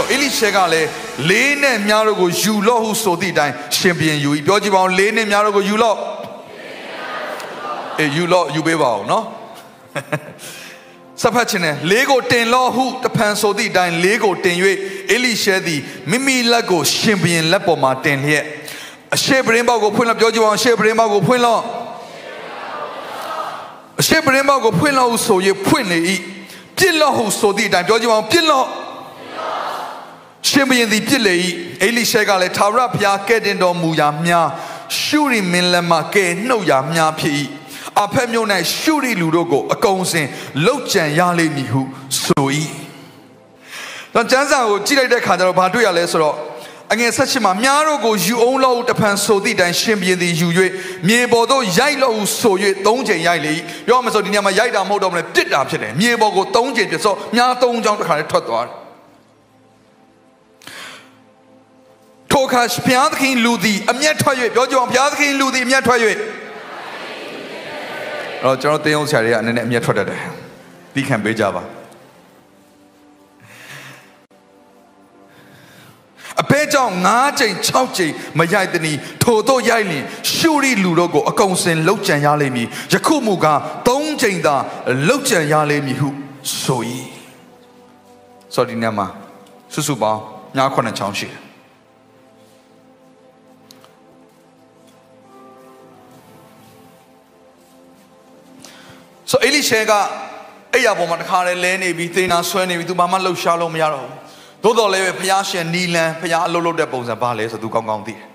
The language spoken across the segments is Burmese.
တော့အေလိရှဲကလည်းလေးနဲ့များတို့ကိုယူလော့ဟုဆိုသည့်အတိုင်းရှင်ပြန်ယူပြောကြည့်ပါဦးလေးနဲ့များတို့ကိုယူလော့အေးယူလော့ယူပေးပါဦးနော်စဖတ်ခြင်းနဲ့လေးကိုတင်လော့ဟုတဖန်ဆိုသည့်အတိုင်းလေးကိုတင်၍အေလိရှဲသည်မိမိလက်ကိုရှင်ပြန်လက်ပေါ်မှာတင်လျက်အရှေ့ပရင်ဘောက်ကိုဖွင့်လို့ပြောကြည့်ပါဦးအရှေ့ပရင်ဘောက်ကိုဖွင့်လို့အရှေ့ပရင်ဘောက်ကိုဖွင့်လို့ဆို၍ဖွင့်လေ၏ပြစ်လော့ဟုဆိုသည့်အတိုင်းပြောကြည့်ပါဦးပြစ်လော့ ရှင်ဘုရင်သည်ပြစ်လေ၏အေလိရှဲကလည်းသာရဘုရားကဲ့တင်တော်မူရာများရှုရီမင်းလက်မှကဲနှုတ်ရာများဖြစ်၏အဖက်မြို့၌ရှုရီလူတို့ကိုအကုန်စင်လောက်ကြံရလိမ့်မည်ဟုဆို၏တော့ကျမ်းစာကိုကြည့်လိုက်တဲ့ခါကျတော့ဘာတွေ့ရလဲဆိုတော့အငယ်ဆက်ရှင်မှာမြားတို့ကိုယူအောင်လို့တဖန်ဆိုသည့်တိုင်ရှင်ပြင်းသည်ယူ၍မြေပေါ်သို့ရိုက်လို့ဆို၍သုံးချိန်ရိုက်လေပြောမှဆိုဒီနေရာမှာရိုက်တာမဟုတ်တော့ဘူးလေပြစ်တာဖြစ်တယ်မြေပေါ်ကိုသုံးချိန်ပြဆိုမြားသုံးချောင်းတစ်ခါလေးထွက်သွားတယ် အခါဘုရားသခင်လူသည်အမျက်ထွက်၍ပြောကြအောင်ဘုရားသခင်လူသည်အမျက်ထွက်၍အဲ့တော့ကျွန်တော်တင်းအောင်ဆရာတွေကအနေနဲ့အမျက်ထွက်တတ်တယ်ပြီးခံပေးကြပါအဘဲကြောင့်၅ချိန်6ချိန်မရိုက်တနီထိုတို့ရိုက်လင်ရှုရီလူတို့ကိုအကုန်စင်လှုပ်ကြံရလိမ့်မည်ယခုမူကား၃ချိန်သာလှုပ်ကြံရလိမ့်မည်ဟုဆို၏ဆိုဒီနေ့မှာစုစုပေါင်းညာခုနှစ်ချောင်းရှိတယ် ဆိုအေလိရှဲကအဲ့ရပေါ်မှာတခါလေလဲနေပြီးသေနာဆွဲနေပြီးသူဘာမှလှုပ်ရှားလို့မရတော့ဘူးသို့တော်လည်းပဲဖျားရှင်နီလန်ဖျားအလုပ်လုပ်တဲ့ပုံစံပါလဲဆိုသူကောင်းကောင်းသိတယ်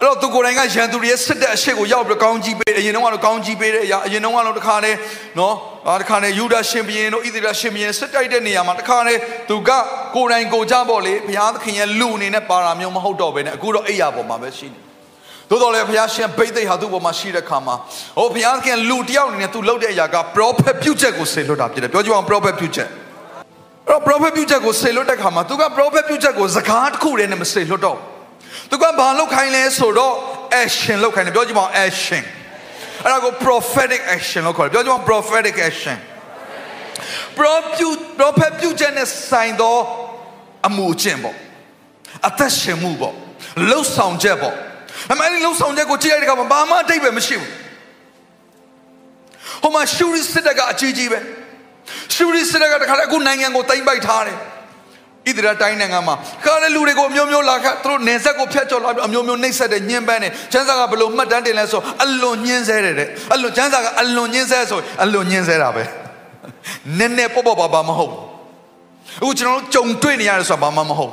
အဲ့တော့သူကိုယ်တိုင်ကရန်သူတွေရဲ့စစ်တဲ့အရှိကိုရောက်ပြီးကောင်းကြီးပေးအရင်တော့ကတော့ကောင်းကြီးပေးတဲ့အရာအရင်တော့ကတော့တခါလေနော်အာတခါလေယူဒရှင်ဘီရင်တို့ဣသရေလရှင်ဘီရင်စစ်တိုက်တဲ့နေရာမှာတခါလေသူကကိုယ်တိုင်ကိုကြပေါ့လေဘုရားသခင်ရဲ့လူအနေနဲ့ပါတာမျိုးမဟုတ်တော့ဘဲနဲ့အခုတော့အဲ့ရပေါ်မှာပဲရှိနေ သို့တော်လည်းဘုရားရှင်ဘိသိက်ဟာသူ့ပေါ်မှာရှိတဲ့ခါမှာဟိုဘုရားခင်လူတယောက်အနေနဲ့သူလှုပ်တဲ့အရာက prophet ပြုချက်ကိုဆေလွတ်တာဖြစ်တယ်ပြောကြည့်အောင် prophet ပြုချက်အဲ့တော့ prophet ပြုချက်ကိုဆေလွတ်တဲ့ခါမှာသူက prophet ပြုချက်ကိုစကားတစ်ခုတည်းနဲ့မဆေလွတ်တော့သူကဘာလုပ်ခိုင်းလဲဆိုတော့ action လုပ်ခိုင်းတယ်ပြောကြည့်အောင် action အဲ့ဒါကို prophetic action လို့ခေါ်တယ်ပြောကြည့်အောင် prophetic action prophet ပြုချက်နဲ့ဆိုင်သောအမှုအကျင့်ပေါ့အသက်ရှင်မှုပေါ့လှုပ်ဆောင်ချက်ပေါ့ အမေလုံးဆောင်ချက်ကိုကြည့်ရတဲ့အခါမှာဘာမှအတိတ်ပဲမရှိဘူးဟိုမှာရှူရီစစ်တပ်ကအကြီးကြီးပဲရှူရီစစ်တပ်ကတခါတည်းအခုနိုင်ငံကိုတိမ့်ပိုက်ထားတယ်ဣသရေလတိုင်းနိုင်ငံမှာခါတဲ့လူတွေကိုအမျိုးမျိုးလာခတ်သူတို့နေဆက်ကိုဖျက်ကျော်လာပြီးအမျိုးမျိုးနှိပ်စက်တယ်ညှဉ်းပန်းတယ်ကျန်းစာကဘလို့မှတ်တမ်းတင်လဲဆိုအလွန်ညှဉ်းဆဲတယ်တဲ့အလွန်ကျန်းစာကအလွန်ညှဉ်းဆဲဆိုအလွန်ညှဉ်းဆဲတာပဲနည်းနည်းပေါ့ပေါ့ပါပါမဟုတ်အခုကျွန်တော်တို့ကြုံတွေ့နေရတယ်ဆိုတာဘာမှမဟုတ်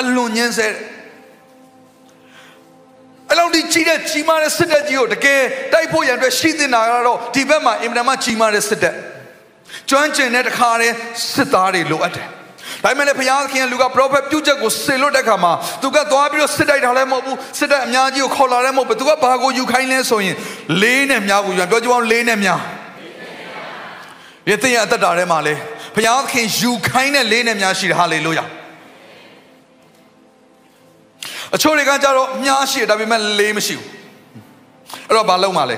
အလွန်ညှဉ်းဆဲတယ်အဲ့ လောက်ဒီကြီးတဲ့ကြီးမားတဲ့စစ်တပ်ကြီးကိုတကယ်တိုက်ဖို့ရန်အတွက်ရှိသင့်တာကတော့ဒီဘက်မှာအင်မတန်မှကြီးမားတဲ့စစ်တပ်ကျွမ်းကျင်တဲ့တခါတည်းစစ်သားတွေလိုအပ်တယ်ဒါပေမဲ့လည်းဘုရားသခင်လူက prophet ပြုချက်ကိုဆေလွတ်တဲ့ခါမှာသူကသွားပြီးတော့စစ်တိုက်တာလည်းမဟုတ်ဘူးစစ်တပ်အများကြီးကိုခေါ်လာလည်းမဟုတ်ဘူးသူကဘာကိုယူခိုင်းလဲဆိုရင်လေးနဲ့များကိုယူပြောကြအောင်လေးနဲ့များရတဲ့ရအသက်တာထဲမှာလေဘုရားသခင်ယူခိုင်းတဲ့လေးနဲ့များရှိတယ်ဟာလေလုယာ အချို့တွေကကြတော့မြားရှိတယ်ဒါပေမဲ့လေးမရှိဘူးအဲ့တော့ဘာလုပ်မှလဲ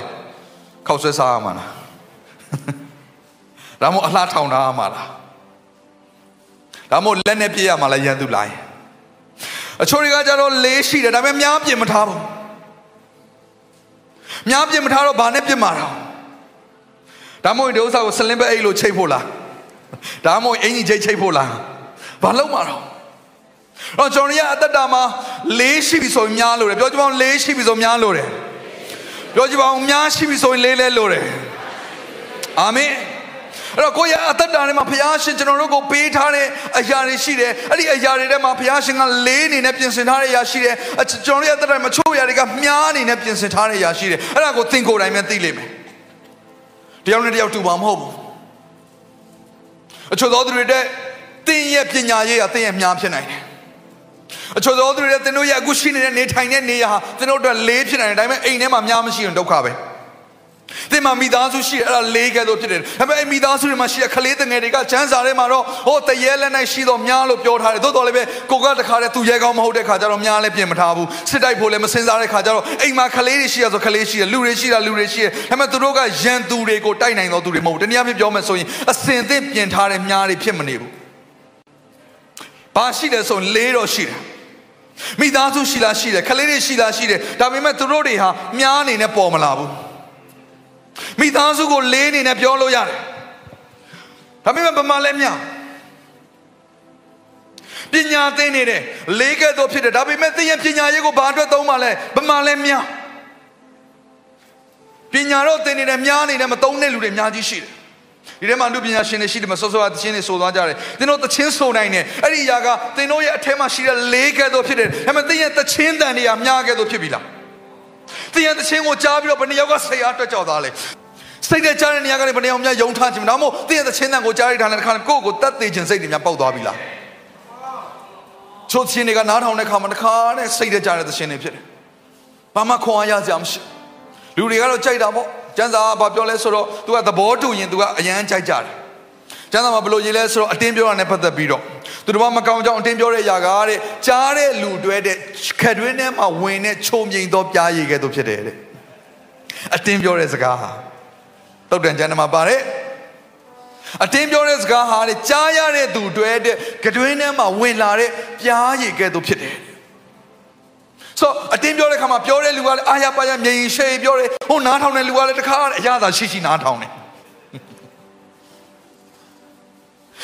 ခောက်ဆွဲစားရမှာလားဒါမှမဟုတ်အလှထောင်ထားရမှာလားဒါမှမဟုတ်လက်နဲ့ပြည့်ရမှာလားရန်သူလိုက်အချို့တွေကကြတော့လေးရှိတယ်ဒါပေမဲ့မြားပြင်မထားဘူးမြားပြင်မထားတော့ဘာနဲ့ပြင်မှာတော့ဒါမှမဟုတ်ဒီဥစ္စာကိုစလင်းပဲအိတ်လို့ချိတ်ဖို့လားဒါမှမဟုတ်အင်ကြီးချိတ်ချိတ်ဖို့လားဘာလုပ်မှာတော့ တော့ကျွန်တော်ရအသက်တာမှာလေးရှိပြီဆိုရင်များလို့တယ်ပြောကြပါဦးလေးရှိပြီဆိုများလို့တယ်ပြောကြပါဦးများရှိပြီဆိုရင်လေးလဲလို့တယ်အာမင်အဲ့တော့ကိုရအသက်တာထဲမှာဘုရားရှင်ကျွန်တော်တို့ကိုပေးထားတဲ့အရာတွေရှိတယ်အဲ့ဒီအရာတွေထဲမှာဘုရားရှင်ကလေးအနေနဲ့ပြင်ဆင်ထားတဲ့အရာရှိတယ်ကျွန်တော်တို့ရဲ့အသက်တာမှာချို့အရာတွေကမြားအနေနဲ့ပြင်ဆင်ထားတဲ့အရာရှိတယ်အဲ့ဒါကိုသင်ကိုယ်တိုင်ပဲသိလိမ့်မယ်တယောက်နဲ့တယောက်တူပါမဟုတ်ဘူးအချို့သောသူတွေတဲ့တင်းရဲ့ပညာရေးကတင်းရဲ့မြားဖြစ်နိုင်တယ် အချို့သောသူတွေတဲ့တင်းတို့ရဲ့အခုရှိနေတဲ့နေထိုင်တဲ့နေရာဟာတင်းတို့အတွက်လေးဖြစ်နိုင်တယ်ဒါပေမဲ့အိမ်ထဲမှာမြားမရှိရင်ဒုက္ခပဲသင်မှာမိသားစုရှိတယ်အဲ့ဒါလေးကဲတော့ဖြစ်တယ်ဒါပေမဲ့မိသားစုတွေမှာရှိတဲ့ကလေးတငယ်တွေကချမ်းစာထဲမှာတော့ဟိုတရေလက်၌ရှိတော့များလို့ပြောထားတယ်သို့တော်လည်းပဲကိုကတခါတည်းသူရဲကောင်းမဟုတ်တဲ့ခါကျတော့များလည်းပြင်မထားဘူးစစ်တိုက်ဖို့လည်းမစင်စားတဲ့ခါကျတော့အိမ်မှာကလေးတွေရှိရဆိုကလေးရှိရလူတွေရှိတာလူတွေရှိရဒါပေမဲ့သူတို့ကရန်သူတွေကိုတိုက်နိုင်တော့သူတွေမဟုတ်ဘူးတနည်းအားဖြင့်ပြောမယ်ဆိုရင်အစင်သင့်ပြင်ထားတဲ့များတွေဖြစ်မနေဘူး ဘာရှိတယ်ဆိုရင်လေးတော့ရှိတယ်မိသားစုရှိလားရှိတယ်ကလေးတွေရှိလားရှိတယ်ဒါပေမဲ့သူတို့တွေဟာများအနေနဲ့ပေါ်မလာဘူးမိသားစုကိုလေးအနေနဲ့ပြောလို့ရတယ်ဒါပေမဲ့ဗမာလဲမြပညာသင်နေတယ်လေးကဲ့သို့ဖြစ်တယ်ဒါပေမဲ့သင်ရဲ့ပညာရေးကိုဘာအတွက်သုံးပါလဲဗမာလဲမြပညာတော့သင်နေတယ်များနေတယ်မသုံးတဲ့လူတွေအများကြီးရှိတယ် ဒီထဲမှာလူပညာရှင်တွေရှိတယ်မစောစောကသချင်းတွေဆိုသွားကြတယ်သင်တို့သချင်းဆိုနိုင်တယ်အဲ့ဒီຢာကသင်တို့ရဲ့အထက်မှာရှိတဲ့လေးကဲ့သို့ဖြစ်တယ်ဒါပေမဲ့သင်ရဲ့သချင်းတန်တွေကများကဲ့သို့ဖြစ်ပြီလားသင်ရဲ့သချင်းကိုကြားပြီးတော့ဘယ်နှယောက်ကဆရာအတွက်ကြောက်သားလဲစိတ်နဲ့ကြားတဲ့နေရာကနေဘယ်နှယောက်များယုံထားခြင်းဒါမှမဟုတ်သင်ရဲ့သချင်းတန်ကိုကြားရတဲ့ခါနဲ့ကိုယ့်ကိုတတ်သိခြင်းစိတ်တွေများပေါက်သွားပြီလားချိုးချင်းတွေကနားထောင်တဲ့ခါမှာတစ်ခါနဲ့စိတ်နဲ့ကြားတဲ့သချင်းတွေဖြစ်တယ်ဘာမှခွန်အားရစရာမရှိလူတွေကတော့ကြိုက်တာပေါ့ ကျန်းစာကဘာပြောလဲဆိုတော့ तू ကသဘောတူရင် तू ကအရန်ကြိုက်ကြတယ်ကျန်းစာမှာဘယ်လိုရေးလဲဆိုတော့အတင်းပြောတာနဲ့ပတ်သက်ပြီးတော့သူတို့မကောင်းကြောင်အတင်းပြောတဲ့ຢာကတဲ့ကြားတဲ့လူတွဲတဲ့ခက်တွင်းထဲမှာဝင်တဲ့ချုံမြိန်သောပြားရည်ကဲ့သို့ဖြစ်တယ်တဲ့အတင်းပြောတဲ့စကားဟာတုတ်တန်ကျမ်းမှာပါတယ်အတင်းပြောတဲ့စကားဟာတဲ့ကြားရတဲ့သူတွဲတဲ့ကတွင်းထဲမှာဝင်လာတဲ့ပြားရည်ကဲ့သို့ဖြစ်တယ် ဆိုအတင်းပြောတဲ့ခါမှာပြောတဲ့လူကလည်းအာရပါရမြေရင်ရှေ့ပြောတယ်ဟိုနားထောင်တဲ့လူကလည်းတခါအရသာရှိရှိနားထောင်တယ်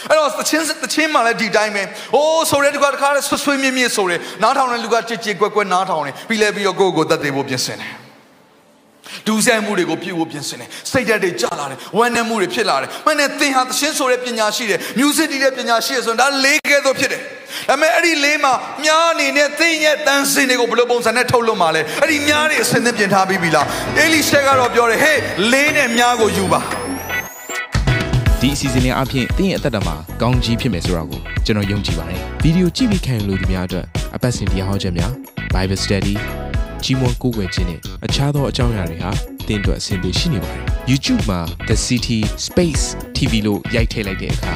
အဲ့တော့သချင်းသချင်းမှလည်းဒီတိုင်းပဲ။အိုးဆိုတဲ့လူကတခါဆွဆွေးမြင့်မြင့်ဆိုတယ်။နားထောင်တဲ့လူကကြစ်ကြစ်ကွက်ကွက်နားထောင်တယ်။ပြီးလဲပြီးတော့ကိုယ့်ကိုယ်တတ်သိဖို့ပြင်ဆင်တယ်။ဒူးဆိုင်မှုတွေကိုပြုဖို့ပြင်ဆင်တယ်။စိတ်ဓာတ်တွေကျလာတယ်။ဝမ်းနည်းမှုတွေဖြစ်လာတယ်။မနဲ့သင်ဟာသချင်းဆိုတဲ့ပညာရှိတယ်။ music တီးတဲ့ပညာရှိတယ်ဆိုရင်ဒါလေးကဲတော့ဖြစ်တယ်။ ဒါပေမဲ့အဲ့ဒီလေးမှာမြားအနေနဲ့သင်ရဲ့တန်စင်တွေကိုဘယ်လိုပုံစံနဲ့ထုတ်လွှတ်မှာလဲ။အဲ့ဒီမြားတွေအစင်းသင်ပြင်ထားပြီးပြီလား။အေလိရှဲကတော့ပြောတယ်ဟေးလေးနဲ့မြားကိုယူပါ။ဒီအစီအစဉ်လေးအပြင်တင်းရဲ့အသက်တာမှာကောင်းကြီးဖြစ်မယ်ဆိုတာကိုကျွန်တော်ယုံကြည်ပါတယ်ဗီဒီယိုကြည့်ပြီးခံယူလို့ဒီများအတွက်အပတ်စဉ်တရားဟောခြင်းများ Bible Study ကြီးမွန်ကိုးကွယ်ခြင်းနဲ့အခြားသောအကြောင်းအရာတွေဟာတင်းအတွက်အဆင်ပြေရှိနေပါတယ် YouTube မှာ The City Space TV လို့ရိုက်ထည့်လိုက်တဲ့အခါ